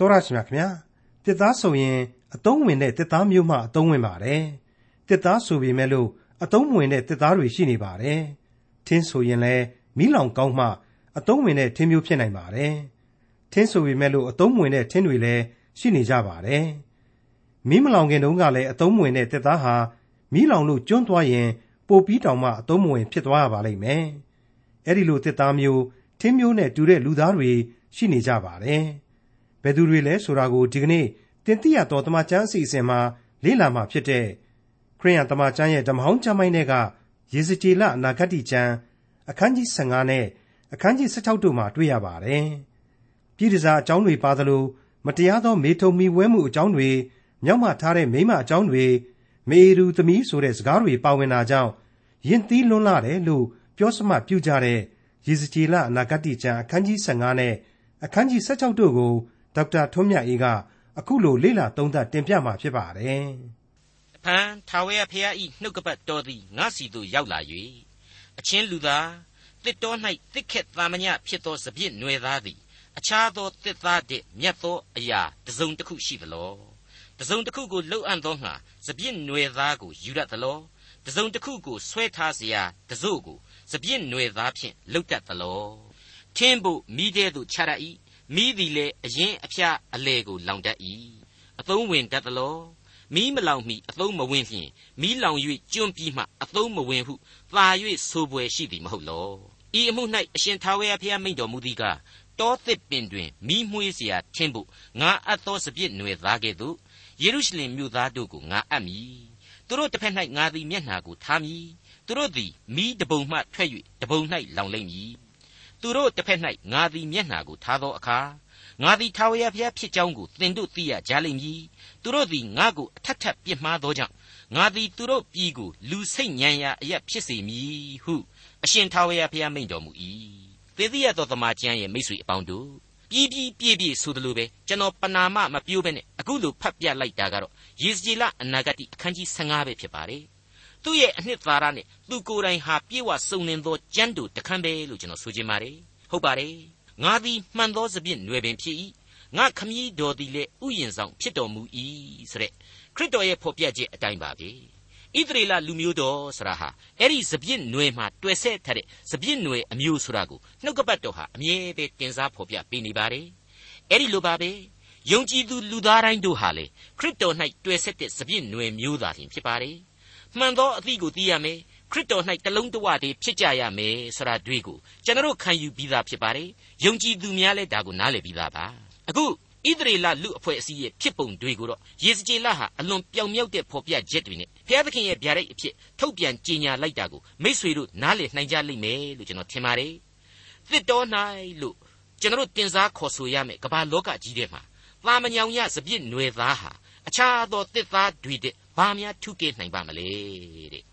တော်ရရှိမြခင်ဗျာတစ်သားဆိုရင်အသုံးဝင်တဲ့တစ်သားမျိုးမှအသုံးဝင်ပါတယ်တစ်သားဆိုပေမဲ့လို့အသုံးဝင်တဲ့တစ်သားတွေရှိနေပါတယ်ထင်းဆိုရင်လည်းမီးလောင်ကောင်းမှအသုံးဝင်တဲ့ထင်းမျိုးဖြစ်နိုင်ပါတယ်ထင်းဆိုပေမဲ့လို့အသုံးဝင်တဲ့ထင်းတွေလည်းရှိနေကြပါတယ်မီးမလောင်ခင်တုန်းကလည်းအသုံးဝင်တဲ့တစ်သားဟာမီးလောင်လို့ကျွန်းသွားရင်ပိုပြီးတောင်မှအသုံးမဝင်ဖြစ်သွားရပါလိမ့်မယ်အဲ့ဒီလိုတစ်သားမျိုးထင်းမျိုးနဲ့တူတဲ့လူသားတွေရှိနေကြပါတယ် ဘယ်သူတွေလဲဆိုတာကို ဒီကနေ့တင်ပြရတော်တမချန်းအစီအစဉ်မှာ လေ့လာမှာဖြစ်တဲ့ ခရိယန်တမချန်းရဲ့ ဓမ္မဟောင်းကျမ်းပိုင်းတွေကယေဇကျေလအနာဂတ်ကျမ်းအခန်းကြီး15နဲ့ အခန်းကြီး16တို့မှာ တွေ့ရပါတယ်။ပြည်တစားအကြောင်းတွေပါသလို မတရားသော မေထုံမီဝဲမှုအကြောင်းတွေမြောက်မှထားတဲ့ မိမအကြောင်းတွေမေရူသမီးဆိုတဲ့ စကားတွေ ပါဝင်တာကြောင့်ယဉ်သီးလွန်းလာတယ်လို့ ပြောစမှပြုကြတဲ့ ယေဇကျေလအနာဂတ်ကျမ်း အခန်းကြီး15နဲ့ အခန်းကြီး16တို့ကို ဒေါက်တာထွန်းမြတ်အေးကအခုလိုလေ့လာသုံးသပ်တင်ပြมาဖြစ်ပါတယ်။အဖန်ထာဝရဘုရားဤနှုတ်ကပတ်တော်သည်ငါစီသို့ရောက်လာ၍အချင်းလူသားတစ်တော်၌တစ်ခက်သာမညဖြစ်သောစပြစ်နွယ်သားသည်အခြားသောတစ်သားတည်းမြတ်သောအရာတစုံတစ်ခုရှိသလောတစုံတစ်ခုကိုလှုပ်အံ့သောငါစပြစ်နွယ်သားကိုယူရသလောတစုံတစ်ခုကိုဆွဲထားเสียတစို့ကိုစပြစ်နွယ်သားဖြင့်လှုပ်တတ်သလောထင်းဖို့မိတဲ့သို့ခြားရ၏ မိသည်လည်းအရင်အဖျားအလေကိုလောင်တတ်၏အသုံးဝင်တတ်သလောမီးမလောင်မီအသုံးမဝင်လျင်မီးလောင်၍ကျွန်းပြီးမှအသုံးမဝင်ဟုသာ၍ဆိုပွယ်ရှိသည်မဟုတ်လောဤအမှု၌အရှင်ထာဝရဘုရားမိန့်တော်မူသည်ကားတောသစ်ပင်တွင်မီးမွှေးเสียထင်းဖို့ငါအပ်သောစပြစ်နွယ်သားကဲ့သို့ယေရုရှလင်မြို့သားတို့ကိုငါအပ်မည်သူတို့တစ်ဖက်၌ငါသည်မျက်နှာကိုထားမည်သူတို့သည်မိတပုံမှထွက်၍တပုံ၌လောင်လိမ့်မည် သူတို့တစ်ဖက်၌ငါသည်မျက်နှာကိုထားသောအခါငါသည်ထာဝရဘုရားဖြစ်ကြောင်းကိုသင်တို့သိရကြလိမ့်မည်သူတို့သည်ငါကိုအထက်ထပ်ပြစ်မှားသောကြောင့်ငါသည်သူတို့ပြည်ကိုလူစိတ်ညံရာအရက်ဖြစ်စေမည်ဟုအရှင်ထာဝရဘုရားမိန့်တော်မူ၏သေတိရသောသမာကျမ်းရဲ့မိတ်ဆွေအပေါင်းတို့ပြီးပြီးပြည့်ပြည့်ဆိုသလိုပဲကျွန်တော်ပနာမမပြိုးပဲနဲ့အခုလိုဖတ်ပြလိုက်တာကတော့ယေစကြည်လအနာဂတိအခန်းကြီး15ပဲဖြစ်ပါတယ် သူ့ရဲ့အနှစ်သာရနဲ့သူကိုယ်တိုင်ဟာပြေဝစုံလင်သောကျမ်းတူတခမ်းပဲလို့ကျွန်တော်ဆိုချင်ပါတယ်ဟုတ်ပါတယ်ငါသည်မှန်သောစပြစ်နွယ်ပင်ဖြစ်၏ငါခမည်းတော်သည်လည်းဥယျင်ဆောင်ဖြစ်တော်မူ၏ဆိုတဲ့ခရစ်တော်ရဲ့ဖော်ပြခြင်းအတိုင်းပါပဲဣသရေလလူမျိုးတော်ဆိုတာဟာအဲ့ဒီစပြစ်နွယ်မှာတွေ့ဆက်ထားတဲ့စပြစ်နွယ်အမျိုးဆိုတာကိုနှုတ်ကပတ်တော်ဟာအမြဲပဲတင်စားဖော်ပြပေးနေပါတယ်အဲ့ဒီလိုပါပဲယုံကြည်သူလူသားတိုင်းတို့ဟာလေခရစ်တော်၌တွေ့ဆက်တဲ့စပြစ်နွယ်မျိုးသားချင်းဖြစ်ပါတယ် မှန်သောအသည့်ကိုသိရမယ်ခရစ်တော်၌တလုံးတဝတည်းဖြစ်ကြရမယ်ဆိုတာတွေ့ကိုကျွန်တော်ခံယူပြီးသားဖြစ်ပါတယ်ယုံကြည်သူများလည်းဒါကိုနားလည်ပြီးသားပါအခုဣသရေလလူအဖွဲ့အစည်းရဲ့ဖြစ်ပုံတွေကိုတော့ယေစကြည်လဟာအလွန်ပြောင်မြောက်တဲ့ဖော်ပြချက်တွေနဲ့ဘုရားသခင်ရဲ့ဗျာဒိတ်အဖြစ်ထုတ်ပြန်ကြေညာလိုက်တာကိုမိษွေတို့နားလည်နိုင်ကြလိမ့်မယ်လို့ကျွန်တော်ထင်ပါတယ်သစ်တော်၌လို့ကျွန်တော်တင်စားခေါ်ဆိုရမယ်ကမ္ဘာလောကကြီးထဲမှာသာမညောင်ရစပြစ်နွယ်သားဟာအခြားသောတစ်သားတွေတဲ့ ဘာများထုကေနိုင်ပါမလဲတဲ့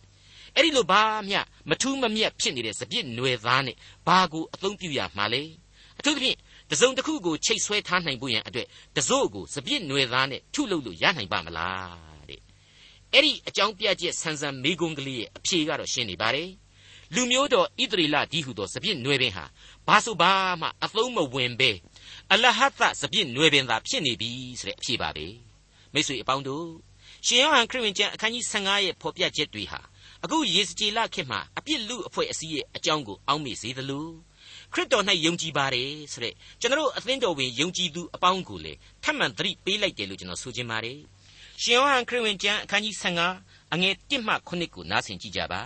အဲ့ဒီလိုဘာမျှမထူးမမြတ်ဖြစ်နေတဲ့စပြစ်နွယ်သားနဲ့ဘာကိုအသုံးပြုရမှာလဲအထူးသဖြင့်တစုံတစ်ခုကိုချိတ်ဆွဲထားနိုင်ဖို့ရန်အတွက်တစို့ကိုစပြစ်နွယ်သားနဲ့ထုလုပ်လို့ရနိုင်ပါမလားတဲ့အဲ့ဒီအကြောင်းပြချက်ဆန်းဆန်းမိဂုံကလေးရဲ့အဖြေကတော့ရှင်းနေပါတယ်လူမျိုးတော်ဣသရေလဒီဟုသောစပြစ်နွယ်ပင်ဟာဘာဆိုဘာမှအသုံးမဝင်ပဲအလဟသစပြစ်နွယ်ပင်သာဖြစ်နေပြီဆိုတဲ့အဖြေပါပဲမိတ်ဆွေအပေါင်းတို့ ရှင်ယောဟန်ခရစ်ဝင်ကျမ်းအခန်းကြီး15ရဲ့ဖော်ပြချက်တွေဟာအခုယေစကြည်လခေတ်မှာအပြစ်လူအဖွဲ့အစည်းရဲ့အကြောင်းကိုအောက်မေ့စေသလိုခရစ်တော်၌ယုံကြည်ပါတယ်ဆိုတဲ့ကျွန်တော်အသင်းတော်ဝင်ယုံကြည်သူအပေါင်းကိုလေထပ်မံသတိပေးလိုက်တယ်လို့ကျွန်တော်ဆိုချင်ပါတယ်ရှင်ယောဟန်ခရစ်ဝင်ကျမ်းအခန်းကြီး15အငယ်1မှ9ကိုနားဆင်ကြည့်ကြပါ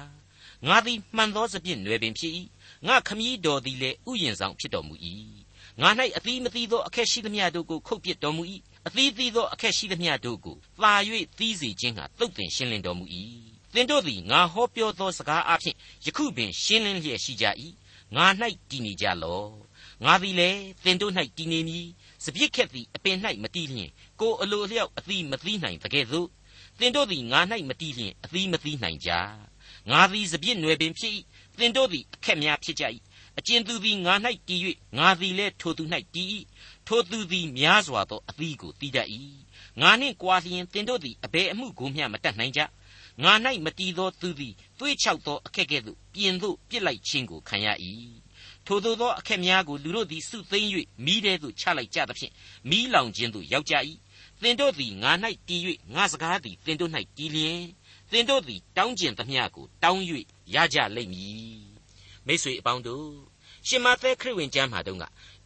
ငါသည်မှန်သောစပြည့်နွယ်ပင်ဖြစ်၏ငါခမည်းတော်သည်လည်းဥယျင်ဆောင်ဖြစ်တော်မူ၏ငါ၌အသီးမသီးသောအခက်ရှိသမျှတို့ကိုခုတ်ပစ်တော်မူ၏ အသီးသီးသောအခက်ရှိသမျှတို့ကိုသာ၍သီးစေခြင်းဟာတုတ်တင်ရှင်းလင်းတော်မူ၏သင်တို့သည်ငါဟောပြောသောစကားအဖြစ်ယခုပင်ရှင်းလင်းလျက်ရှိကြ၏ငါ၌တည်နေကြလော့ငါသည်လည်းသင်တို့၌တည်နေမည်စပြစ်ခက်သည်အပင်၌မတည်လျင်ကိုအလိုလျောက်အသီးမသီးနိုင်တကဲ့သို့သင်တို့သည်ငါ၌မတည်လျင်အသီးမသီးနိုင်ကြငါသည်စပြစ်နွယ်ပင်ဖြစ်၏သင်တို့သည်အခက်များဖြစ်ကြ၏အကျဉ်သူသည်ငါ၌တည်၍ငါသည်လည်းထိုသူ၌တည်၏ထိုသူသည်များစွာသောအသီးကိုတည်တတ်၏ငါနှင့်ကြွားလျင်သင်တို့သည်အဘယ်အမှုကိုမျှမတတ်နိုင်ကြငါ၌မတည်သောသူသည်သွေးချောက်သောအခက်ကဲ့သို့ပြင်သို့ပြစ်လိုက်ခြင်းကိုခံရ၏ထိုသို့သောအခက်များကိုလူတို့သည်စုသိမ့်၍မိတဲ့သို့ချလိုက်ကြသဖြင့်မိလောင်ခြင်းသို့ရောက်ကြ၏သင်တို့သည်ငါ၌တည်၍ငါစကားသည်သင်တို့၌တည်လျင်သင်တို့သည်တောင်းကျင်သမျှကိုတောင်း၍ရကြလိမ့်မည်မိတ်ဆွေအပေါင်းတို့ရှင်မသက်ခရစ်ဝင်ကျမ်းမှာတုန်းက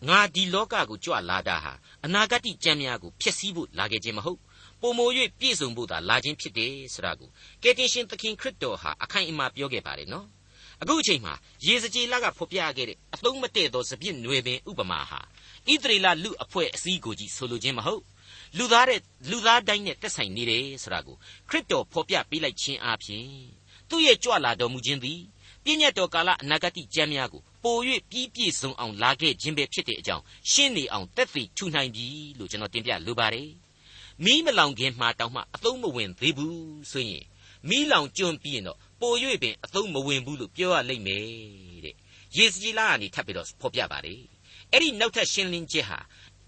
ငါဒီလောကကိုကြွလာတာဟာအနာဂတ်ကြံများကိုဖျက်ဆီးဖို့လာခဲ့ခြင်းမဟုတ်ပုံမို၍ပြည့်စုံဖို့သာလာခြင်းဖြစ်တယ်ဆိုတာကိုကယ်တင်ရှင်သခင်ခရစ်တော်ဟာအခိုင်အမာပြောခဲ့ပါတယ်နော်အခုအချိန်မှာရေစကြည်လကဖော်ပြခဲ့တဲ့အသုံးမတည့်သောစပြစ်နွယ်ပင်ဥပမာဟာဣသရေလလူအဖွဲ့အစည်းကိုကြီးဆိုလိုခြင်းမဟုတ်လူသားတဲ့လူသားတိုင်းနဲ့တက်ဆိုင်နေတယ်ဆိုတာကိုခရစ်တော်ဖော်ပြပေးလိုက်ခြင်းအပြင်သူ့ရဲ့ကြွလာတော်မူခြင်းသည် ပြည့်ညတ်တော်ကာလအနာဂတ်ကြမ်းများကိုပို၍ပြီးပြည့်စုံအောင်လာခဲ့ခြင်းပဲဖြစ်တဲ့အကြောင်းရှင်းနေအောင်တက်သိထူနိုင်ပြီလို့ကျွန်တော်တင်ပြလိုပါတယ်မီးမလောင်ခင်မှာတောင်မှအသုံးမဝင်သေးဘူးဆိုရင်မီးလောင်ကျွန်းပြီးရင်တော့ပို၍ပင်အသုံးမဝင်ဘူးလို့ပြောရလိမ့်မယ်တဲ့ယေစကြီးလာကနေထပ်ပြီးတော့ဖော်ပြပါတယ်အဲ့ဒီနောက်ထပ်ရှင်းလင်းချက်ဟာ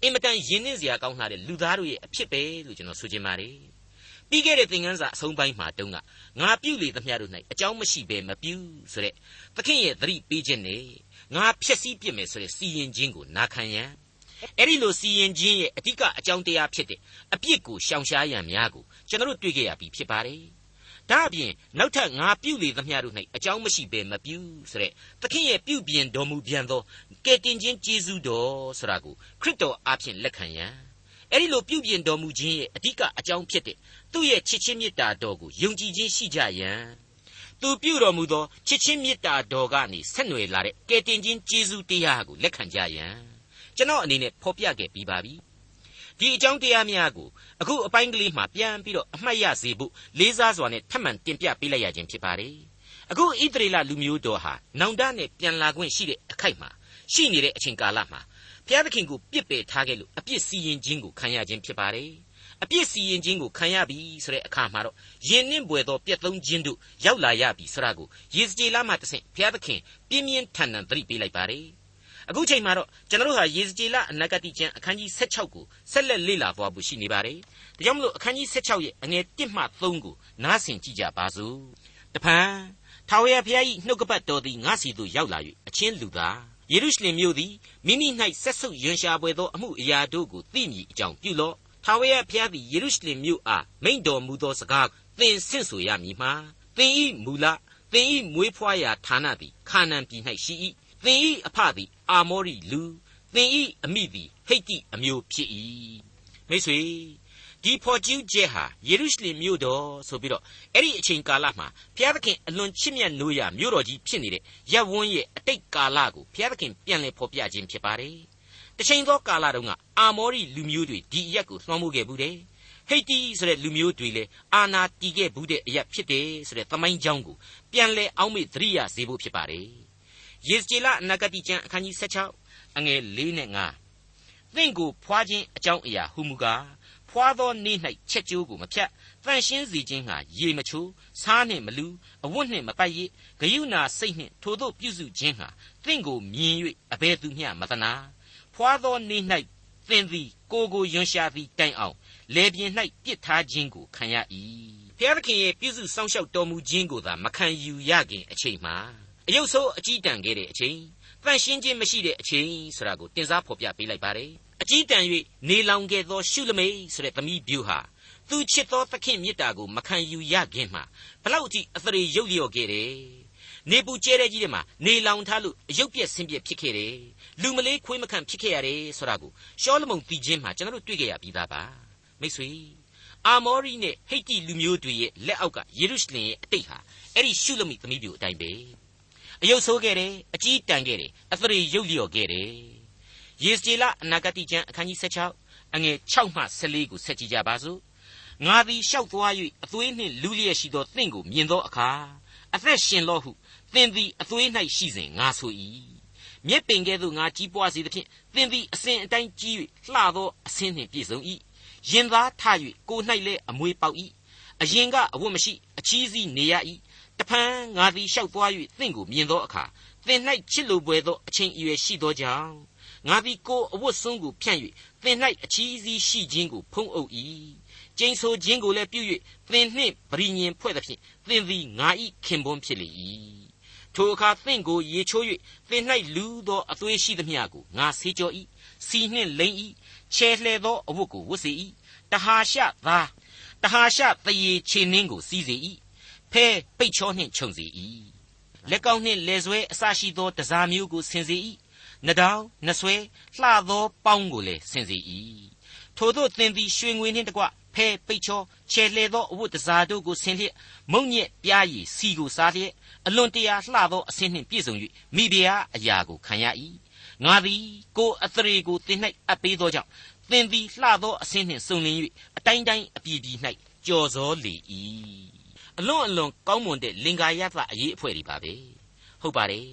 အင်မတန်ယဉ်နှင်းစရာကောင်းလာတဲ့လူသားတို့ရဲ့အဖြစ်ပဲလို့ကျွန်တော်ဆိုချင်ပါတယ် ပြီးခဲ့တဲ့သင်ခန်းစာအဆုံးပိုင်းမှာတုန်းကငါပြုလေသမျှတို့၌အကြောင်းမရှိဘဲမပြုဆိုတဲ့သခင်ရဲ့သတိပေးခြင်းနဲ့ငါဖျက်ဆီးပြစ်မယ်ဆိုတဲ့စီရင်ခြင်းကိုနာခံရန်အဲ့ဒီလိုစီရင်ခြင်းရဲ့အဓိကအကြောင်းတရားဖြစ်တဲ့အပြစ်ကိုရှောင်ရှားရန်များကိုကျွန်တော်တို့တွေ့ကြရပြီဖြစ်ပါတယ်ဒါအပြင်နောက်ထပ်ငါပြုလေသမျှတို့၌အကြောင်းမရှိဘဲမပြုဆိုတဲ့သခင်ရဲ့ပြုပြင်တော်မူပြန်သောကယ်တင်ခြင်းကျေးဇူးတော်ဆိုတာကိုခရစ်တော်အားဖြင့်လက်ခံရန် အဲ့ဒီလိုပြုပြင်တော်မူခြင်းရဲ့အဓိကအကြောင်းဖြစ်တဲ့သူ့ရဲ့ချစ်ချင်းမေတ္တာတော်ကိုယုံကြည်ခြင်းရှိကြရန်သူပြုတော်မူသောချစ်ချင်းမေတ္တာတော်ကနေဆက်နွယ်လာတဲ့ကယ်တင်ခြင်းကျေးဇူးတရားကိုလက်ခံကြရန်ကျွန်တော်အနေနဲ့ဖော်ပြခဲ့ပြီးပါပြီဒီအကြောင်းတရားများကိုအခုအပိုင်းကလေးမှာပြန်ပြီးတော့အမှတ်ရစေဖို့လေးစားစွာနဲ့ထပ်မံတင်ပြပေးလိုက်ရခြင်းဖြစ်ပါတယ်အခုဣသရေလလူမျိုးတော်ဟာနောင်တနဲ့ပြန်လာခွင့်ရှိတဲ့အခိုက်မှာရှိနေတဲ့အချိန်ကာလမှာ ဘုရားသခင်ကိုပြစ်ပယ်ထားခဲ့လို့အပြစ်စီရင်ခြင်းကိုခံရခြင်းဖြစ်ပါတယ်အပြစ်စီရင်ခြင်းကိုခံရပြီဆိုတဲ့အခါမှာတော့ယဉ်နှင့်ပွေသောပြက်သုံးခြင်းတို့ရောက်လာရပြီဆိုတာကိုယေစကြည်လမှတဆင့်ဘုရားသခင်ပြင်းပြင်းထန်ထန်သတိပေးလိုက်ပါတယ်အခုချိန်မှာတော့ကျွန်တော်တို့ဟာယေဇကျေလအနာဂတိကျမ်းအခန်းကြီး16ကိုဆက်လက်လေ့လာသွားဖို့ရှိနေပါတယ်။ဒါကြောင့်မလို့အခန်းကြီး16ရဲ့အငယ်1မှ3ကိုနားဆင်ကြည့်ကြပါစို့။တဖန်ထာဝရဘုရား၏နှုတ်ကပတ်တော်သည်ငါစီသို့ရောက်လာ၍အချင်းလူသား ယေရုရှလင်မြို့သည်မိမိ၌ဆက်ဆုပ်ယွန်ရှာပွေသောအမှုအရာတို့ကိုသိမြည်အကြောင်းပြုလော့။ထာဝရဘုရားသည်ယေရုရှလင်မြို့အားမိန့်တော်မူသောစကားသင်ဆင့်ဆိုရမည်မှာသင်၏မူလသင်၏မွေးဖွားရာဌာနသည်ခါနန်ပြည်၌ရှိ၏သင်၏အဖသည်အာမောရိလူသင်၏အမိသည်ဟိတ်တိအမျိုးဖြစ်၏မိတ်ဆွေ ဒီဖော်ကျူးချက်ဟာယေရုရှလင်မြို့တော်ဆိုပြီးတော့အဲ့ဒီအချိန်ကာလမှာဘုရားသခင်အလွန်ချစ်မြတ်နိုးရာမြို့တော်ကြီးဖြစ်နေတဲ့ရပ်ဝန်းရဲ့အတိတ်ကာလကိုဘုရားသခင်ပြန်လည်ဖော်ပြခြင်းဖြစ်ပါတယ်တချိန်သောကာလတုန်းကအာမောရိလူမျိုးတွေဒီအရက်ကိုလွှမ်းမိုးခဲ့ဘူးတယ်ဟိတ်တီဆိုတဲ့လူမျိုးတွေလည်းအာနာတီခဲ့ဘူးတဲ့အရက်ဖြစ်တယ်ဆိုတဲ့သမိုင်းကြောင်းကိုပြန်လည်အောက်မေ့သတိရစေဖို့ဖြစ်ပါတယ်ယေဇကျေလအနာဂတိကျမ်းအခန်းကြီး16အငယ်၄နဲ့5သင်ကိုဖွာခြင်းအကြောင်းအရာဟုမူကား ဖွာသောနေ့၌ချက်ကျိုးကိုမဖြတ်တန်ရှင်းစေခြင်းဟာရေမချိုးစားနှင့်မလူအဝတ်နှင့်မပတ်ရဂယုဏစိတ်နှင့်ထိုတို့ပြုစုခြင်းဟာသင်ကိုမြင်၍အဘယ်သူမျှမတနာဖွာသောနေ့၌သင်သည်ကိုကိုယွန်ရှာသည်တိုင်အောင်လေပြင်း၌ပြစ်ထားခြင်းကိုခံရ၏ဖျားသခင်ရဲ့ပြုစုစောင့်ရှောက်တော်မူခြင်းကိုသာမခံယူရခင်အချိန်မှာအယုတ်ဆိုးအကြီးတန်ခဲ့တဲ့အချိန်တန့်ရှင်းခြင်းမရှိတဲ့အချိန်ဆိုတာကိုတင်စားဖော်ပြပေးလိုက်ပါတယ် အကြီးတန်၍နေလောင်ခဲ့သောရှုလမိတ်ဆိုတဲ့သမီးပြူဟာသူချစ်သောသခင်မြတ်တာကိုမခံယူရခင်မှာဘလောက်အထိအသရေရုပ်လျော့ခဲ့တယ်နေပူကျဲတဲ့ကြီးတွေမှာနေလောင်ထားလို့အယုတ်ပြက်ဆင်းပြက်ဖြစ်ခဲ့တယ်လူမလေးခွေးမခံဖြစ်ခဲ့ရတယ်ဆိုတာကိုရှောလမုန်တီချင်းမှာကျွန်တော်တို့တွေ့ကြရပြီးသားပါမိတ်ဆွေအာမောရိနဲ့ဟိတ်တိလူမျိုးတွေရဲ့လက်အောက်ကယေရုရှလင်ရဲ့အတိတ်ဟာအဲ့ဒီရှုလမိသမီးပြူအတိုင်းပဲအယုတ်ဆိုးခဲ့တယ်အကြီးတန်ခဲ့တယ်အသရေရုပ်လျော့ခဲ့တယ် ယေစကျေလအနာဂတိကျမ်းအခန်းကြီး16အငယ်6မှ14ကိုဆက်ကြည့်ကြပါစို့ငါသည်လျှောက်သွား၍အသွေးနှင့်လူလျက်ရှိသောသင်ကိုမြင်သောအခါအသက်ရှင်လော့ဟုသင်သည်အသွေး၌ရှိစဉ်ငါဆို၏မြက်ပင်ကဲ့သို့ငါကြီးပွားစေသဖြင့်သင်သည်အစဉ်အတိုင်းကြီး၍လှသောအဆင်းနှင့်ပြည့်စုံ၏ရင်သားထ၍ကို၌လည်းအမွေပေါက်၏အရင်ကအဝတ်မရှိအချီးစီးနေရ၏တဖန်ငါသည်လျှောက်သွား၍သင်ကိုမြင်သောအခါသင်၌ချစ်လိုပွေသောအချိန်အရွယ်ရှိသောကြောင့် ငါသည်ကိုအဝတ်ဆုံးကိုဖြန့်၍သင်၌အချီးစီးရှိခြင်းကိုဖုံးအုပ်၏ကျိန်ဆိုခြင်းကိုလည်းပြု၍သင်နှင့်ပရိညင်ဖွဲ့သဖြင့်သင်သည်ငါ၏ခင်ပွန်းဖြစ်လေ၏ထိုအခါသင်ကိုရေချိုး၍သင်၌လူသောအသွေးရှိသမျှကိုငါဆေးကြော၏စီနှင့်လိမ့်၏ချဲလှဲသောအဝတ်ကိုဝတ်စေ၏တဟာရှသားတဟာရှတရေခြေနှင်းကိုစီးစေ၏ဖဲပိတ်ချောနှင့်ခြုံစေ၏လက်ကောက်နှင့်လက်ဆွဲအစရှိသောတစားမျိုးကိုဆင်စေ၏ နှတောင်နှဆွဲလှသောပေါင်းကိုလည်းဆင်စေ၏ထို့သောသင်သည်ရွှေငွေနှင့်တကွဖဲပိတ်ချောချဲလှဲသောအဝတ်တစားတို့ကိုဆင်လျက်မုံညက်ပြားရည်စီကိုစားလျက်အလွန်တရာလှသောအဆင်းနှင့်ပြည့်စုံ၍မိဖုရားအရာကိုခံရ၏ငါသည်ကိုအသရေကိုသင်၌အပ်ပေးသောကြောင့်သင်သည်လှသောအဆင်းနှင့်စုံလင်၍အတိုင်းတိုင်းအပြည်ပြည်၌ကြော်စောလေ၏အလွန်အလွန်ကောင်းမွန်တဲ့လင်္ကာယသအရေးအဖွဲ့တွေပါပဲဟုတ်ပါတယ်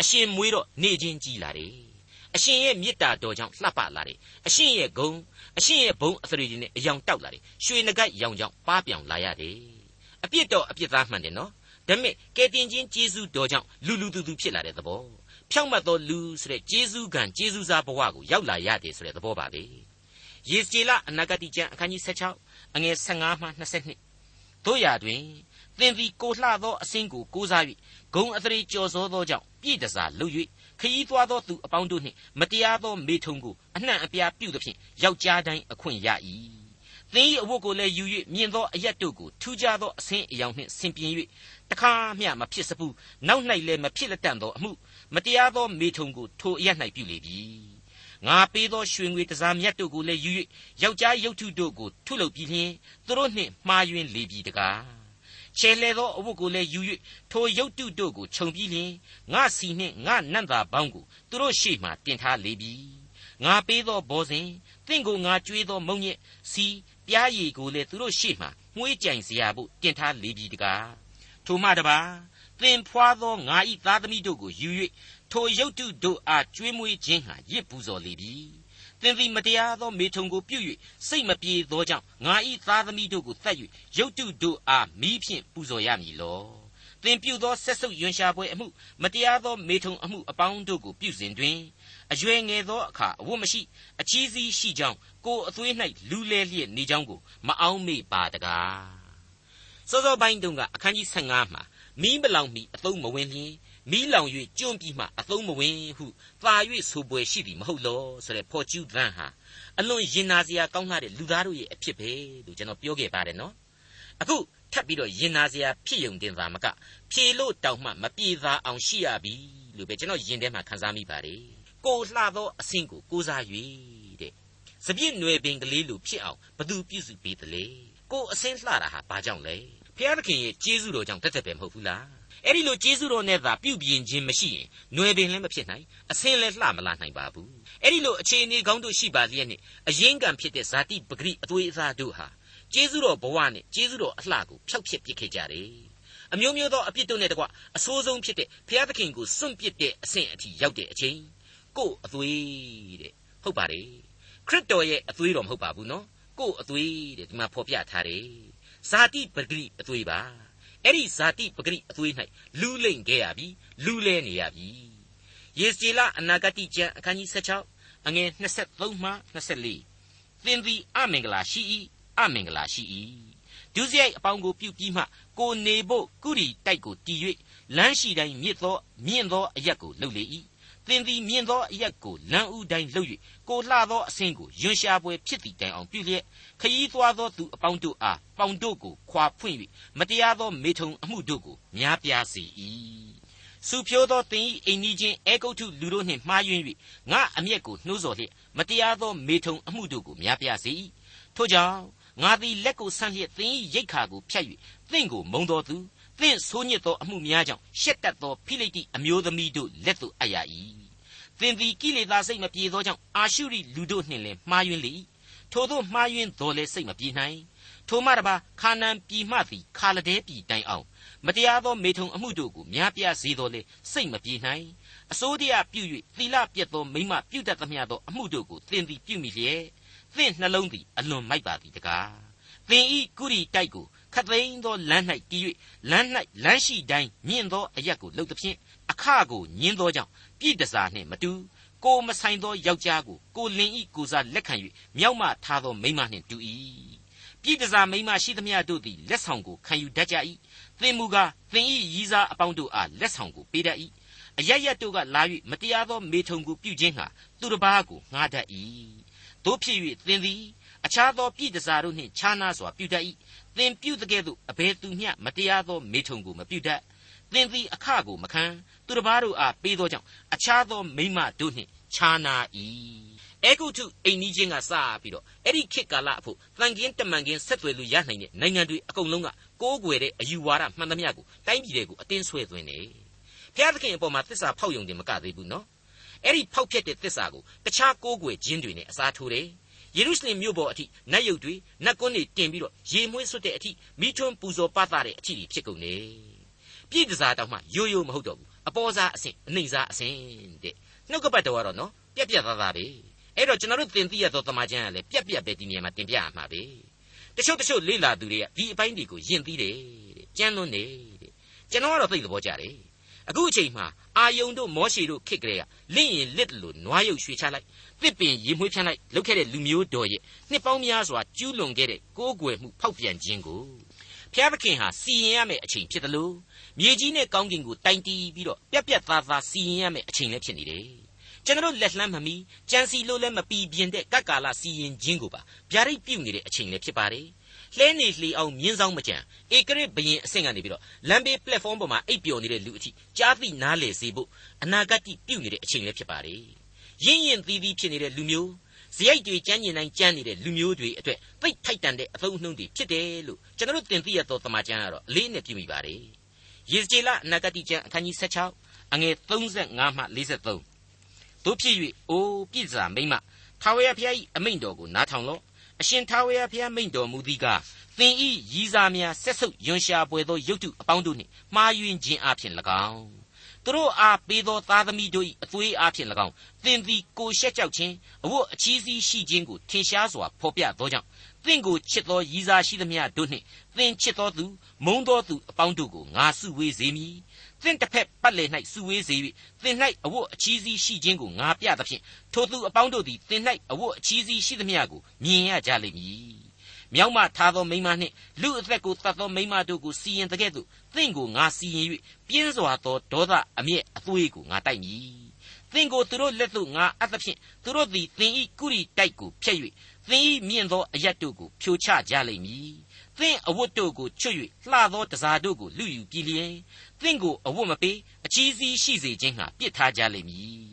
အရှင်မွေးတော့နေချင်းကြီးလာတယ်အရှင်ရဲ့မေတ္တာတော်ကြောင့်လှပလာတယ်အရှင်ရဲ့ဂုံအရှင်ရဲ့ဘုံအသရေတွေနဲ့အယောင်တောက်လာတယ်ရွှေနဂတ်ရောင်ကြောင့်ပါပြောင်လာရတယ်အပြစ်တော့အပြစ်သားမှန်တယ်နော်ဒါပေမဲ့ကယ်တင်ခြင်းကျေးဇူးတော်ကြောင့်လူလူသူသူဖြစ်လာတဲ့သဘောဖြောင့်မတ်သောလူဆိုတဲ့ကျေးဇူးကံကျေးဇူးစားဘဝကိုရောက်လာရတယ်ဆိုတဲ့သဘောပါပဲယေစီလအနာဂတိကျမ်းအခန်းကြီး16အငယ်15မှ22တို့ရာတွင်သင်သည်ကိုလှသောအစင်းကိုကိုးစား၍ဂုံအသရေကြော်စောသောကြောင့် ပြည့်တစားလှုပ်၍ခရီးသွားသောသူအပေါင်းတို့နှင့်မတရားသောမေထုံကိုအနှံ့အပြားပြုသဖြင့်ယောက်ျားတိုင်းအခွင့်ရ၏သင်၏အဝတ်ကိုလည်းယူ၍မြင်သောအရက်တို့ကိုထူးခြားသောအဆင်းအယောင်နှင့်ဆင်ပြင်၍တခါမျှမဖြစ်စပူနောက်၌လည်းမဖြစ်လက်တန့်သောအမှုမတရားသောမေထုံကိုထိုအရက်၌ပြုလေပြီငါပေးသောရွှေငွေတစားမြတ်တို့ကိုလည်းယူ၍ယောက်ျားရုပ်ထုတို့ကိုထုလုပ်ပြီးလျှင်သူတို့နှင့်မှားယွင်းလေပြီတကား ချဲလှဲသောအဝတ်ကိုလည်းယူ၍ထိုရုပ်တုတို့ကိုခြုံပြီးလျှင်ငါစီနှင့်ငါနတ်သားပေါင်းကိုသူတို့ရှေ့မှတင်ထားလေပြီငါပေးသောဘောဇင်တင့်ကိုငါကြွေးသောမုံညက်စီပြားရည်ကိုလည်းသူတို့ရှေ့မှမွှေးကြိုင်စရာဖို့တင်ထားလေပြီတကားထိုမှတပါသင်ဖွာသောငါဤသားသမီးတို့ကိုယူ၍ထိုရုပ်တုတို့အားကျွေးမွေးခြင်းဟာရစ်ပူဇော်လေပြီ သင်သည်မတရားသောမေထုံကိုပြုတ်၍စိတ်မပြေသောကြောင့်ငါဤသားသမီးတို့ကိုတတ်၍ရုပ်တုတို့အားမိဖြင့်ပူဇော်ရမည်လောသင်ပြုသောဆက်ဆုပ်ယွန်ရှာပွဲအမှုမတရားသောမေထုံအမှုအပေါင်းတို့ကိုပြုစဉ်တွင်အရွယ်ငယ်သောအခါအဝတ်မရှိအချီးစီးရှိကြောင်းကိုယ်အသွေး၌လူလဲလျက်နေကြောင်းကိုမအောင်မေ့ပါတကားစောစောပိုင်းတုန်းကအခန်းကြီး15မှာမီးမလောင်မီအသုံးမဝင်လျင် မီးလောင်၍ကျွန့်ပြီးမှအသုံးမဝင်ဟုသာ၍ဆိုပွဲရှိသည်မဟုတ်လောဆိုတဲ့ဖော်ကျူးသန်းဟာအလွန်ရင်နာစရာကောင်းတဲ့လူသားတို့ရဲ့အဖြစ်ပဲလို့ကျွန်တော်ပြောခဲ့ပါတယ်နော်အခုထပ်ပြီးတော့ရင်နာစရာဖြစ်ယုံတင်သာမကဖြေလို့တောင်မှမပြေသာအောင်ရှိရပြီလို့ပဲကျွန်တော်ယင်ထဲမှာခန်းစားမိပါတယ်ကိုလှသောအဆင့်ကိုကိုးစား၍တဲ့စပြည့်နွယ်ပင်ကလေးလိုဖြစ်အောင်ဘသူပြုစုပေးသလဲကိုအဆင့်လှတာဟာဘာကြောင့်လဲဖျားသခင်ရဲ့ကျေးဇူးတော်ကြောင့်တက်တက်ပဲမဟုတ်ဘူးလား အဲ့ဒီလိုကျေးဇူးတော်နဲ့သာပြုပြင်ခြင်းမရှိရင်ຫນွယ်ပင်လည်းမဖြစ်နိုင်အဆင်းလည်းလှမလာနိုင်ပါဘူးအဲ့ဒီလိုအခြေအနေကောင်းတို့ရှိပါလျက်နဲ့အရင်ကံဖြစ်တဲ့ဇာတိပဂရိအသွေးအသားတို့ဟာကျေးဇူးတော်ဘဝနဲ့ကျေးဇူးတော်အလှကိုဖျောက်ဖျက်ပစ်ခဲ့ကြတယ်အမျိုးမျိုးသောအပြစ်တို့နဲ့တကွအဆိုးဆုံးဖြစ်တဲ့ဘုရားသခင်ကိုစွန့်ပစ်တဲ့အဆင့်အထိရောက်တဲ့အချိန်ကို့အသွေးတဲ့ဟုတ်ပါတယ်ခရစ်တော်ရဲ့အသွေးတော်မဟုတ်ပါဘူးနော်ကို့အသွေးတဲ့ဒီမှာဖော်ပြထားတယ်ဇာတိပဂရိအသွေးပါ အဲ့ဒီဇာတိပဂရိအသွေး၌လူးလိမ့်ခဲ့ရပြီလူးလဲနေရပြီယေစီလအနာဂတိကျမ်းအခန်းကြီး16အငယ်23မှ24သင်သည်အမင်္ဂလာရှိ၏အမင်္ဂလာရှိ၏ဒုစရိုက်အပေါင်းကိုပြုပြီးမှကိုနေဖို့ကုရီတိုက်ကိုတီ၍လမ်းရှိတိုင်းမြစ်သောမြင့်သောအရက်ကိုလှုပ်လေ၏ သင်သည်မြင်သောအရက်ကိုလမ်းဥတိုင်းလှုပ်၍ကိုလှသောအဆင်းကိုယွန်ရှာပွဲဖြစ်သည့်တိုင်အောင်ပြုလျက်ခยีသွားသောသူအပေါင်းတို့အားပေါင်တို့ကိုခွာဖွင့်၍မတရားသောမေထုံအမှုတို့ကိုများပြားစေ၏စုဖြိုးသောတင်ဤအိမ်ကြီးချင်းအေဂုတ်ထုလူတို့နှင့်မှားယွင်း၍ငါအမျက်ကိုနှိုးဆော်လျက်မတရားသောမေထုံအမှုတို့ကိုများပြားစေ၏ထို့ကြောင့်ငါသည်လက်ကိုဆန့်လျက်သင်၏ရိတ်ခါကိုဖြတ်၍သင်ကိုမုံတော်သူ သင်ဆိုးညစ်သောအမှုများကြောင့်ရှက်တတ်သောဖိလိတိအမျိုးသမီးတို့လက်သို့အပ်ရ၏သင်သည်ကိလေသာစိတ်မပြေသောကြောင့်အာရှုရိလူတို့နှင့်လည်းမှားယွင်းလေ၏ထိုတို့မှားယွင်းတော်လဲစိတ်မပြေနိုင်ထိုမှတပါခါနန်ပြည်မှသည်ခါလဒဲပြည်တိုင်အောင်မတရားသောမေထုံအမှုတို့ကိုများပြားစေတော်လဲစိတ်မပြေနိုင်အစိုးတရားပြု၍သီလပြတ်သောမိမပြုတတ်သမျှသောအမှုတို့ကိုသင်သည်ပြုမိလျက်သင်နှလုံးသည်အလွန်မိုက်ပါသည်တကားသင်ဤကုရီတိုက်ကို ခတ်သိမ်းသောလမ်း၌တည်၍လမ်း၌လမ်းရှိတိုင်းမြင့်သောအရက်ကိုလှုပ်သဖြင့်အခကိုညင်းသောကြောင့်ပြည့်တစားနှင့်မတူကိုမဆိုင်သောယောက်ျားကိုကိုလင်ဤကိုစားလက်ခံ၍မြောက်မှထားသောမိမနှင့်တူ၏ဖပြည်တစားမိန်းမရှိသမျှတို့သည်လက်ဆောင်ကိုခံယူတတ်ကြ၏သင်မူကားသင်၏ရည်စားအပေါင်းတို့အားလက်ဆောင်ကိုပေးတတ်၏အရရတို့ကလာ၍မတရားသောမေထုံကိုပြုခြင်းဟာသူတစ်ပါးကိုငှားတတ်၏တို့ဖြစ်၍သင်သည်အခြားသောပြည်တစားတို့နှင့်ခြားနားစွာပြုတတ်၏ သင်ပြုတကဲ့သို့အဘယ်သူမျှမတရားသောမေထုံကိုမပြုတတ်သင်သည်အခကိုမခံသူတစ်ပါးတို့အားပေးသောကြောင့်အခြားသောမိမတို့နှင့်ခြားနာ၏အဲဂုတ်ထုအိမ်နီးချင်းကစပြီးတော့အဲ့ဒီခေတ်ကာလအဖို့တန်ကင်းတမန်ကင်းဆက်သွယ်လို့ရနိုင်တဲ့နိုင်ငံတွေအကုန်လုံးကကိုးကွယ်တဲ့အယူဝါဒမှန်သမျှကိုတိုင်းပြည်တွေကိုအတင်းဆွဲသွင်းတယ်ဘုရားသခင်အပေါ်မှာသစ္စာဖောက်ယုံတယ်မကသေးဘူးနော်အဲ့ဒီဖောက်ဖျက်တဲ့သစ္စာကိုတခြားကိုးကွယ်ခြင်းတွေနဲ့အစားထိုးတယ် ယေရုရှလင်မြို့ပေါ်အထိနတ်ယုတ်တွေနတ်ကွန်းတွေတင်ပြီးတော့ရေမွေးဆွတ်တဲ့အထိမိထွန်းပူဇော်ပသတဲ့အထိဖြစ်ကုန်တယ်ပြည့်တစားတောင်မှရိုးရိုးမဟုတ်တော့ဘူးအပေါ်စားအဆင့်အနှိမ့်စားအဆင့်တဲ့နှုတ်ကပတ်တော်ကတော့နော်ပြက်ပြက်သားသားပဲအဲ့တော့ကျွန်တော်တို့သင်သိရသောတမန်ကျမ်းကလည်းပြက်ပြက်ပဲဒီနေရာမှာတင်ပြရမှာပဲတချို့တချို့လေ့လာသူတွေကဒီအပိုင်းတွေကိုယဉ်သိတယ်တဲ့ကျမ်းလွန်းတယ်တဲ့ကျွန်တော်ကတော့သိသဘောကျတယ် အခုအချိန်မှာအာယုံတို့မောရှေတို့ခေတ်ကလေးကလင့်ရင်လစ်လို့နွားရုပ်ရွှေချလိုက်တစ်ပင်ရေမွှေးဖြန်းလိုက်လုပ်ခဲ့တဲ့လူမျိုးတော်ရဲ့နှစ်ပေါင်းများစွာကျူးလွန်ခဲ့တဲ့ကိုးကွယ်မှုဖောက်ပြန်ခြင်းကိုဖျားသခင်ဟာစီရင်ရမယ့်အချိန်ဖြစ်တယ်လို့မြေကြီးနဲ့ကောင်းကင်ကိုတိုင်တီးပြီးတော့ပြက်ပြက်သားသားစီရင်ရမယ့်အချိန်လည်းဖြစ်နေတယ်ကျွန်တော်လက်လှမ်းမမီကြံစီလို့လည်းမပီပြင်တဲ့ကပ်ကာလစီရင်ခြင်းကိုပါဗျာဒိတ်ပြုတ်နေတဲ့အချိန်လည်းဖြစ်ပါတယ် လှဲနေလှေအောင်မြင်းဆောင်မကြံဧကရစ်ဘရင်အဆင့်ကနေပြီးတော့လမ်းဘေး platform ပေါ်မှာအိပ်ပျော်နေတဲ့လူအထိကြားသိနားလေစေဖို့အနာဂတ်ပြုတ်နေတဲ့အချိန်လည်းဖြစ်ပါတယ်ရင့်ရင်သီးသီးဖြစ်နေတဲ့လူမျိုးဇယိုက်တွေကြမ်းကျင်တိုင်းကြမ်းနေတဲ့လူမျိုးတွေအတွက်သိပ်ထိုက်တန်တဲ့အသုံးအနှုန်းတွေဖြစ်တယ်လို့ကျွန်တော်တို့သင်သိရသောတမန်ကျမ်းကတော့အလေးနဲ့ပြုမိပါတယ်ယေဇကျေလအနာဂတ်ကျမ်းအခန်းကြီး16အငယ်35မှ43တို့ဖြစ်၍အိုးပြည့်စာမိမ့်မထာဝရဘုရား၏အမိန့်တော်ကိုနားထောင်လော့ အရှင်ထာဝရဘုရားမိန့်တော်မူသည်ကားသင်ဤရည်စားများဆက်ဆုပ်ယွန်ရှာပွေသောရုပ်တုအပေါင်းတို့နှင့်မှားယွင်းခြင်းအပြင်၎င်းသူတို့အားပေးသောသားသမီးတို့၏အသွေးအားဖြင့်၎င်းသင်သည်ကိုရှက်ကြောက်ခြင်းအဝတ်အချီးစီးရှိခြင်းကိုထင်ရှားစွာဖော်ပြသောကြောင့်သင်ကိုချစ်သောရည်စားရှိသမျှတို့နှင့်သင်ချစ်သောသူမုန်းသောသူအပေါင်းတို့ကိုငါစုဝေးစေမည် သင်တစ်ဖက်ပတ်လည်၌စုဝေးစေ၍သင်၌အဝတ်အချီးစီးရှိခြင်းကိုငါပြသဖြင့်ထိုသူအပေါင်းတို့သည်သင်၌အဝတ်အချီးစီးရှိသမျှကိုမြင်ရကြလိမ့်မည်မြောက်မှထားသောမိမနှင့်လူအသက်ကိုတတ်သောမိမတို့ကိုစီရင်တကဲ့သို့သင်ကိုငါစီရင်၍ပြင်းစွာသောဒေါသအမျက်အသွေးကိုငါတိုက်မည်သင်ကိုသူတို့လက်သို့ငါအပ်သဖြင့်သူတို့သည်သင်၏ကုရီတိုက်ကိုဖျက်၍သင်၏မြင့်သောအရက်တို့ကိုဖြိုချကြလိမ့်မည် သင်အဝတ်တို့ကိုချွတ်၍လှသောတစားတို့ကိုလူယူပြီးလျင်သင်ကိုအဝတ်မပေးအချီးစီးရှိစေခြင်းဟာပြစ်ထားကြလိမ့်မည်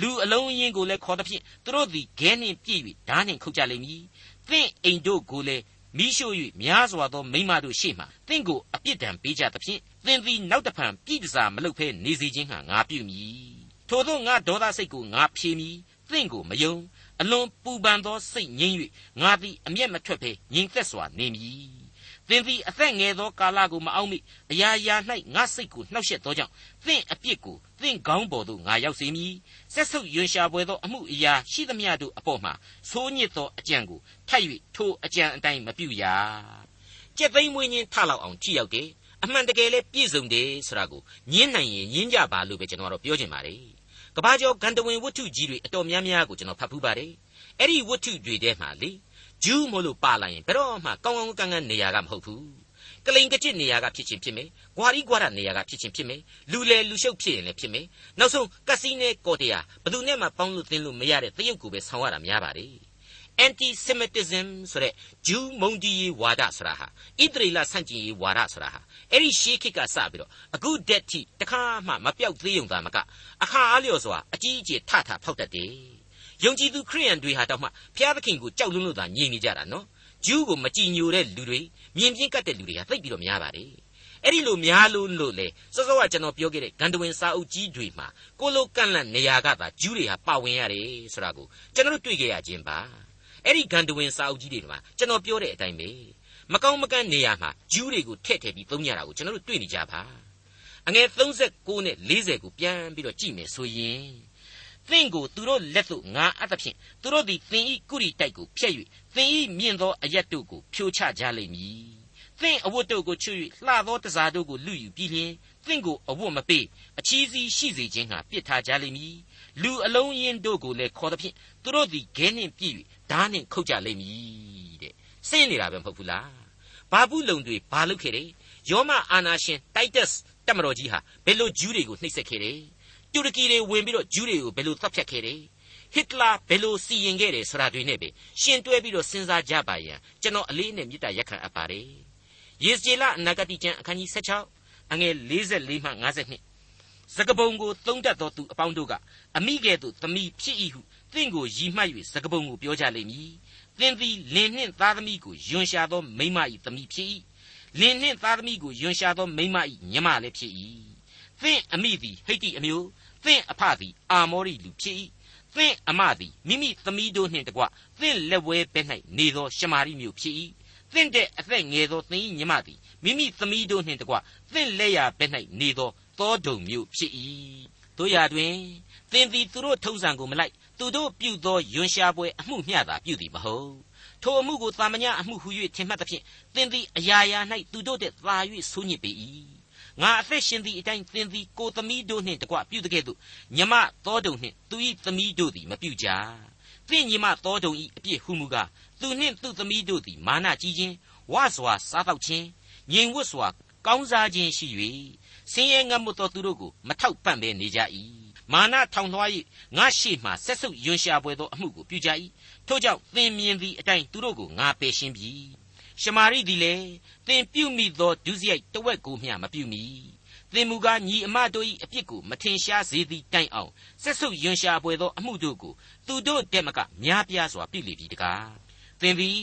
လူအလုံးအင်းကိုလည်းခေါ်သဖြင့်သူတို့သည်ခဲနှင့်ပြည့်၍ဓာနှင့်ခုတ်ကြလိမ့်မည်သင်အိမ်တို့ကိုလည်းမိရှို့၍များစွာသောမိမတို့ရှေ့မှသင်ကိုအပြစ်ဒဏ်ပေးကြသဖြင့်သင်သည်နောက်တဖန်ပြည်တစားမလုပ်ဘဲနေစေခြင်းဟာငါပြုမည်ထို့သောငါဒေါသစိတ်ကိုငါဖြေမည်သင်ကိုမယုံအလွန်ပူပန်သောစိတ်ငြိမ်း၍ငါသည်အမျက်မထွက်ဘဲငြိမ်သက်စွာနေမည် သင်သည်အသက်ငယ်သောကာလကိုမအောင်မိအရာရာ၌ငါစိတ်ကိုနှောက်ယှက်သောကြောင့်သင်အပြစ်ကိုသင်ကောင်းပေါ်သို့ငါရောက်စေမည်ဆက်ဆုပ်ယွန်ရှာပွဲသောအမှုအရာရှိသမျှတို့အပေါ်မှာဆိုးညစ်သောအကြံကိုထပ်၍ထိုအကြံအတိုင်းမပြုရကြက်သိမ်းမွေးခြင်းထလောက်အောင်ကြည့်ရောက်တယ်အမှန်တကယ်လဲပြည့်စုံတယ်ဆိုတာကိုညင်းနိုင်ရင်ညင်းကြပါလို့ပဲကျွန်တော်ကတော့ပြောချင်ပါတယ်ကဘာကျော်ဂန္ဓဝင်ဝတ္ထုကြီးတွေအတော်များများကိုကျွန်တော်ဖတ်ဖူးပါတယ်အဲ့ဒီဝတ္ထုတွေထဲမှာလေ ဂျူးမို့လို့ပါလာရင်ဘယ်တော့မှကောင်းကောင်းကန်းကန်းနေရာကမဟုတ်ဘူးကလိန်ကကြစ်နေရာကဖြစ်ချင်းဖြစ်မယ်။ဂွာရီဂွာရနေရာကဖြစ်ချင်းဖြစ်မယ်။လူလေလူရှုပ်ဖြစ်ရင်လည်းဖြစ်မယ်။နောက်ဆုံးကစီနဲကော်တရာဘသူနဲ့မှပေါင်းလို့သင်လို့မရတဲ့တရုတ်ကိုပဲဆောင်းရတာများပါတယ်။ anti semitism ဆိုတဲ့ဂျူးမုန်တီးဝါဒဆိုတာဟာဣသရေလဆန့်ကျင်ရေးဝါဒဆိုတာဟာအဲ့ဒီရှေးခေတ်ကစပြီးတော့အခုဒက်ထိတခါမှမပြောက်သေးုံသာမကအခါအားလျော်စွာအကြီးအကျယ်ထထဖောက်တတ်တယ် ယုံကြည်သူခရိယန်တွေဟာတောင်မှဖျားသခင်ကိုကြောက်လွန်းလို့သာညင်နေကြတာနော်ဂျူးကိုမကြည်ညိုတဲ့လူတွေမြင်ပြင်းကတ်တဲ့လူတွေဟာသိပ်ပြီးတော့များပါတယ်အဲ့ဒီလိုများလို့လို့လေစောစောကကျွန်တော်ပြောခဲ့တဲ့ဂန္ဓဝင်စာအုပ်ကြီးတွေမှာကိုလိုကန့်လန့်နေရာကသာဂျူးတွေဟာပါဝင်ရတယ်ဆိုတာကိုကျွန်တော်တွေ့ကြရခြင်းပါအဲ့ဒီဂန္ဓဝင်စာအုပ်ကြီးတွေမှာကျွန်တော်ပြောတဲ့အတိုင်းပဲမကောင်းမကန့်နေရာမှာဂျူးတွေကိုထည့်ထည့်ပြီးသုံးကြတာကိုကျွန်တော်တို့တွေ့နေကြပါအငယ်36နဲ့40ကိုပြန်ပြီးတော့ကြည့်မယ်ဆိုရင် သင်ကိုသူတို့လက်သို့ငါအပ်သဖြင့်သူတို့သည်သင်ဤကုရီတိုက်ကိုဖျက်၍သင်ဤမြင့်သောအရက်တို့ကိုဖြိုချကြလိမ့်မည်သင်အဝတ်တို့ကိုချွတ်၍လှသောတစားတို့ကိုလူယူပြီးလျင်သင်ကိုအဝတ်မပေးအချီးစီးရှိစေခြင်းဟာပြစ်ထားကြလိမ့်မည်လူအလုံးရင်းတို့ကိုလည်းခေါ်သဖြင့်သူတို့သည်ခဲနှင့်ပြည့်၍ဓာနှင့်ခုတ်ကြလိမ့်မည်တဲ့ဆင်းနေတာပဲမဟုတ်ဘူးလားဘာဘူးလုံတွေဘာလုပ်ခဲ့တယ်ယောမအာနာရှင်တိုက်တက်စ်တက်မတော်ကြီးဟာဘယ်လိုဂျူးတွေကိုနှိပ်စက်ခဲ့တယ် တူရကီတွေဝင်ပြီးတော့ဂျူးတွေကိုဘယ်လိုတပ်ဖြတ်ခဲ့တယ်ဟစ်တလာဘယ်လိုစီရင်ခဲ့တယ်ဆိုတာတွေနဲ့ပဲရှင်တွဲပြီးတော့စဉ်းစားကြပါရန်ကျွန်တော်အလေးနဲ့မေတ္တာရက်ခံအပ်ပါတယ်ယေဇကျေလအနာဂတိကျမ်းအခန်းကြီး16အငယ်44မှ52စကပုံကိုသုံးတတ်သောသူအပေါင်းတို့ကအမိကဲ့သို့သမီးဖြစ်၏ဟုသင်ကိုရည်မှတ်၍စကပုံကိုပြောကြလိမ့်မည်သင်သည်လင်နှင့်သားသမီးကိုယွန်ရှာသောမိမ၏သမီးဖြစ်၏လင်နှင့်သားသမီးကိုယွန်ရှာသောမိမ၏ညီမလည်းဖြစ်၏သင်အမိသည်ဟိတ်တိအမျိုး သင်အဖသည်အာမောရိလူဖြစ်၏သင်အမသည်မိမိသမီးတို့နှင့်တကွသင်လက်ဝဲဘက်၌နေသောရှမာရိမျိုးဖြစ်၏သင်တဲ့အသက်ငယ်သောသင်၏ညီမသည်မိမိသမီးတို့နှင့်တကွသင်လက်ရဘက်၌နေသောသောဒုံမျိုးဖြစ်၏တို့ရတွင်သင်သည်သူတို့ထုံးစံကိုမလိုက်သူတို့ပြုသောယွန်ရှာပွဲအမှုမျှသာပြုသည်မဟုတ်ထိုအမှုကိုတာမညအမှုဟု၍ထင်မှတ်သဖြင့်သင်သည်အရာရာ၌သူတို့တဲ့သာ၍ဆိုးညစ်ပေ၏ ငါအသက်ရှင်သည့်အတိုင်းသင်သည်ကိုသမီးတို့နှင့်တကွပြုတကဲ့သို့ညမသောတုံနှင့်သူ၏သမီးတို့သည်မပြုကြသင်ညီမသောတုံ၏အပြစ်ဟုမူကားသူနှင့်သူသမီးတို့သည်မာနကြီးခြင်းဝါစွာစားတော့ခြင်းငြိမ်ဝတ်စွာကောင်းစားခြင်းရှိ၍ဆင်းရဲငတ်မွတ်သောသူတို့ကိုမထောက်ပံ့ဘဲနေကြ၏မာနထောင်လွှား၍ငါရှိမှဆက်ဆုပ်ယွန်ရှာပွဲသောအမှုကိုပြုကြ၏ထို့ကြောင့်သင်မြင်သည့်အတိုင်းသူတို့ကိုငါပယ်ရှင်းပြီ ရှမာရိသည်လည်းသင်ပြုမိသောဒုစရိုက်တဝက်ကိုမျှမပြုမိသင်မူကားညီအမတို့၏အပြစ်ကိုမထင်ရှားစေသည့်တိုင်အောင်ဆက်ဆုပ်ယွန်ရှာပွဲသောအမှုတို့ကိုသူတို့တက်မကများပြားစွာပြုလေပြီတကားသင်သည်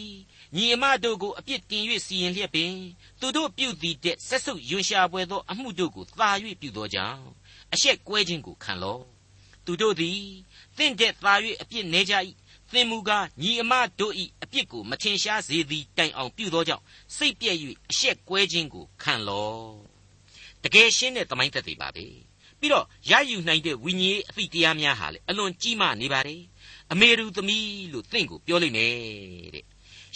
ညီအမတို့ကိုအပြစ်တင်၍စီရင်လျက်ပင်သူတို့ပြုသည်တဲ့ဆက်ဆုပ်ယွန်ရှာပွဲသောအမှုတို့ကိုသာ၍ပြုသောကြောင့်အရှက်ကွဲခြင်းကိုခံလော့သူတို့သည်သင်တဲ့သာ၍အပြစ်နေကြ၏ သင်မူကားညီအမတို့၏အပြစ်ကိုမထင်ရှားစေသည်တိုင်အောင်ပြုသောကြောင့်စိတ်ပြည့်၍အရှက်ကွဲခြင်းကိုခံလော့တကယ်ရှင်းတဲ့သမိုင်းသက်သေပါပဲပြီးတော့ရယူနိုင်တဲ့ဝိညာဉ်အသည့်တရားများဟာလေအလွန်ကြီးမားနေပါတယ်အမေရူသမီးလို့သင်ကိုပြောလိုက်မယ်တဲ့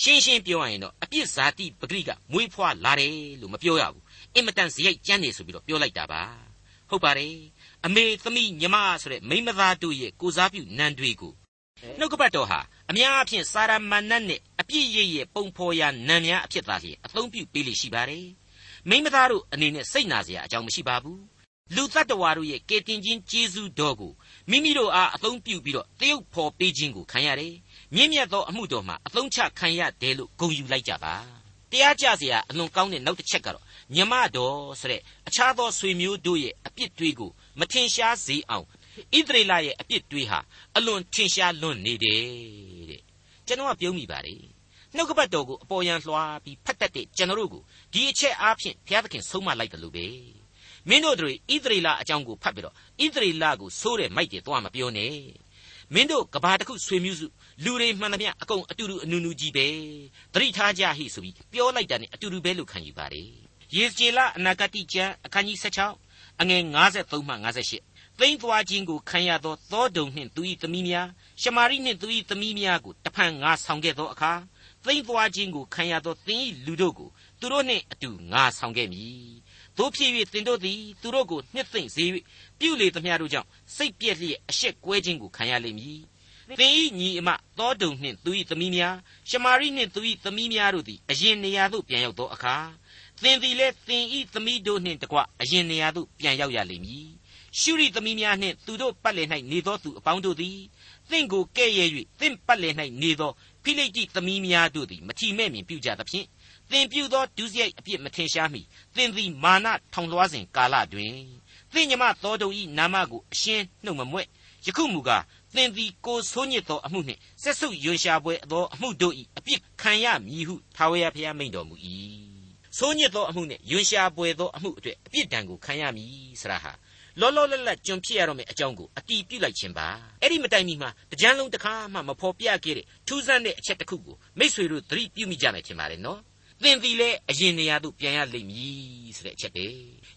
ရှင်းရှင်းပြောရရင်တော့အပြစ်ဇာတိပဂရိကမွေးဖွားလာတယ်လို့မပြောရဘူးအင်မတန်ဇယိုက်ကြမ်းနေဆိုပြီးတော့ပြောလိုက်တာပါဟုတ်ပါတယ်အမေသမီးညီမဆိုတဲ့မိမသားတို့ရဲ့ကိုစားပြုနန်းတွေကို နှုတ်ကပတ်တော်ဟာအများအားဖြင့်စာရမဏတ်နဲ့အပြည့်ရရဲ့ပုံဖော်ရာနံများအဖြစ်သာလျှင်အသုံးပြုပေးလိရှိပါတယ်။မိမသားတို့အနေနဲ့စိတ်နာစရာအကြောင်းမရှိပါဘူး။လူတ attva တို့ရဲ့ကေတင်ချင်းကျေးဇူးတော်ကိုမိမိတို့အားအသုံးပြုပြီးတော့တရုပ်ဖော်ပေးခြင်းကိုခံရတယ်။မြင့်မြတ်သောအမှုတော်မှာအသုံးချခံရတယ်လို့ဂုဏ်ယူလိုက်ကြပါ။တရားကြစရာအလွန်ကောင်းတဲ့နောက်တစ်ချက်ကတော့ညမတော်ဆိုတဲ့အခြားသောဆွေမျိုးတို့ရဲ့အပြစ်တွေးကိုမထင်ရှားစေအောင် ဣသရေလရဲ့အပြစ်တွေဟာအလွန်ထင်ရှားလွန်းနေတယ်တဲ့ကျွန်တော်ကပြုံးမိပါတယ်နှုတ်ကပတ်တော်ကိုအပေါ်ယံလွှားပြီးဖတ်တတ်တဲ့ကျွန်တော်တို့ကိုဒီအချက်အားဖြင့်ဘုရားသခင်ဆုံးမလိုက်တယ်လို့ပဲမင်းတို့တွေဣသရေလအကြောင်းကိုဖတ်ပြီးတော့ဣသရေလကိုစိုးတယ်မိုက်တယ်သွားမပြောနဲ့မင်းတို့ကဘာတခုဆွေမျိုးစုလူတွေမှန်သမျှအကုန်အတူတူအနူနူကြီးပဲသတိထားကြဟိဆိုပြီးပြောလိုက်တာ ਨੇ အတူတူပဲလို့ခံယူပါတယ်ယေဇကျေလအနာဂတိကျမ်းအခန်းကြီး16အငယ်53မှ58 သိမ့်သွားခြင်းကိုခံရသောသောဒုံနှင့်သူ၏သမီးများရှမာရိနှင့်သူ၏သမီးများကိုတဖန်ငါဆောင်ခဲ့သောအခါသိမ့်သွားခြင်းကိုခံရသောသင်၏လူတို့ကိုသူတို့နှင့်အတူငါဆောင်ခဲ့မည်တို့ဖြစ်၍သင်တို့သည်သူတို့ကိုနှစ်သိမ့်စေ၍ပြုလေသမျှတို့ကြောင့်စိတ်ပြည့်လျက်အရှက်ကွဲခြင်းကိုခံရလိမ့်မည်သင်၏ညီအမသောဒုံနှင့်သူ၏သမီးများရှမာရိနှင့်သူ၏သမီးများတို့သည်အရင်နေရာသို့ပြန်ရောက်သောအခါသင်သည်လည်းသင်ဤသမီးတို့နှင့်တကွအရင်နေရာသို့ပြန်ရောက်ရလိမ့်မည် ရှုရိသမီးများနှင့်သူတို့ပတ်လည်၌နေသောသူအပေါင်းတို့သည်သင်ကိုကဲ့ရဲ့၍သင်ပတ်လည်၌နေသောဖိလိတိသမီးများတို့သည်မထီမဲ့မြင်ပြုကြသဖြင့်သင်ပြုသောဒုစရိုက်အပြစ်မထင်ရှားမီသင်သည်မာနထောင်လွှားစဉ်ကာလတွင်သင်ညမသောတုံဤနာမကိုအရှင်းနှုတ်မမွဲ့ယခုမူကားသင်သည်ကိုဆိုးညစ်သောအမှုနှင့်ဆက်ဆုပ်ယွန်ရှာပွဲသောအမှုတို့၏အပြစ်ခံရမည်ဟုထာဝရဘုရားမိန့်တော်မူ၏ဆိုးညစ်သောအမှုနဲ့ယွန်ရှာပွေသောအမှုအတွက်အပြစ်ဒဏ်ကိုခံရမည်ဆရာဟာ လောလောလတ်လတ်ကျွန်ဖြစ်ရတော့မယ့်အကြောင်းကိုအတီးပြုတ်လိုက်ခြင်းပါအဲ့ဒီမတိုင်မီမှာတကြမ်းလုံးတစ်ခါမှမဖော်ပြခဲ့တဲ့ထူးဆန်းတဲ့အချက်တစ်ခုကိုမိษွေတို့သတိပြုမိကြမယ်ထင်ပါတယ်နော်သင်သည်လည်းအရင်နေရာသို့ပြန်ရလိမ့်မည်ဆိုတဲ့အချက်ပဲ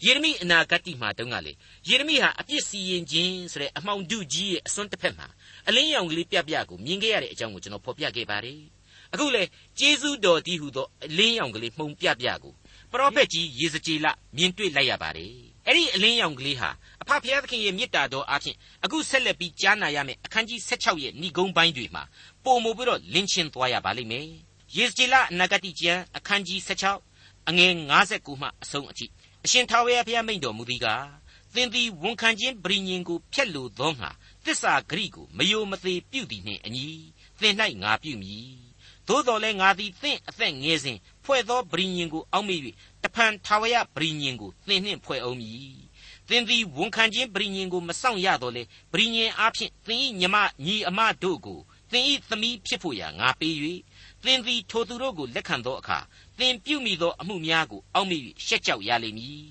ယေရမိအနာဂတ်မှာတုန်းကလေယေရမိဟာအပြစ်စီရင်ခြင်းဆိုတဲ့အမှောင်ဒုကြီးရဲ့အစွန်းတစ်ဖက်မှာအလင်းရောင်ကလေးပြပြကိုမြင်ခဲ့ရတဲ့အကြောင်းကိုကျွန်တော်ဖော်ပြခဲ့ပါတယ်အခုလေကျေးဇူးတော်တည်းဟူသောအလင်းရောင်ကလေးမှုံပြပြကိုပရောဖက်ကြီးယေဇကျေလမြင်တွေ့လိုက်ရပါတယ် အဲ့ဒီအလင်းရောင်ကလေးဟာအဖဖျားသခင်ရဲ့မေတ္တာတော်အားဖြင့်အခုဆက်လက်ပြီးကြားနာရမယ့်အခန်းကြီး16ရဲ့ဏိဂုံးပိုင်းတွေမှာပုံမူပြီးတော့လင်းချင်းသွားရပါလိမ့်မယ်ယေဇကျေလအနာဂတိကျမ်းအခန်းကြီး16အငယ်59မှအဆုံးအထိအရှင်ထာဝရဘုရားမိန့်တော်မူသည်ကားသင်သည်ဝန်ခံခြင်းပရိညင်ကိုဖျက်လိုသောငါသစ္စာဂရိကိုမယိုမသေးပြုသည်နှင့်အညီသင်၌ငါပြုမည်သို့တော်လည်းငါသည်သင်အသက်ငယ်စဉ်ဖွဲ့သောပရိညင်ကိုအောက်မေ့၍ တဖန်ထာဝရပရိညင်ကိုသင်နှင့်ဖွဲ့အောင်မည်သင်သည်ဝန်ခံခြင်းပရိညင်ကိုမဆောင်ရတော့လေပရိညင်အားဖြင့်သင်၏ညီမညီအမတို့ကိုသင်၏သမီးဖြစ်ဖို့ရာငါပေး၍သင်သည်ထိုသူတို့ကိုလက်ခံသောအခါသင်ပြုမိသောအမှုများကိုအောက်မေ့၍ရှက်ကြောက်ရလိမ့်မည်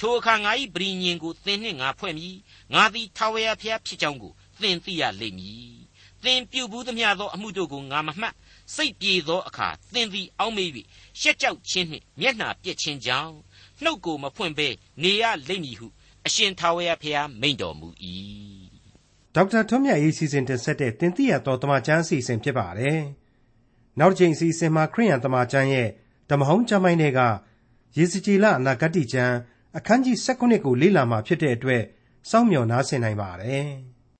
ထိုအခါငါ၏ပရိညင်ကိုသင်နှင့်ငါဖွဲ့မည်ငါသည်ထာဝရဘုရားဖြစ်ကြောင်းကိုသင်သိရလိမ့်မည်သင်ပြုဘူးသမျှသောအမှုတို့ကိုငါမမှတ်စိတ်ပြေသောအခါသင်သည်အောက်မေ့၍ ရှက်ကြောက်ခြင်းနှင့်မျက်နှာပြက်ခြင်းကြောင့်နှုတ်ကိုမဖွင့်ဘဲနေရလိမ့်မည်ဟုအရှင်ထာဝရဘုရားမိန့်တော်မူ၏ဒေါက်တာထွန်းမြတ်ရေးစီစဉ်တင်ဆက်တဲ့တင်ပြရတော်တမချန်းအစီအစဉ်ဖြစ်ပါတယ်နောက်တစ်ချိန်အစီအစဉ်မှာခရိယန်တမချန်းရဲ့ဓမ္မဟောင်းကျမ်းပိုင်းတွေကယေစကြည်လအနာဂတ်ကျမ်းအခန်းကြီး16ကိုလေ့လာမှာဖြစ်တဲ့အတွက်စောင့်မျှော်နားဆင်နိုင်ပါတယ်။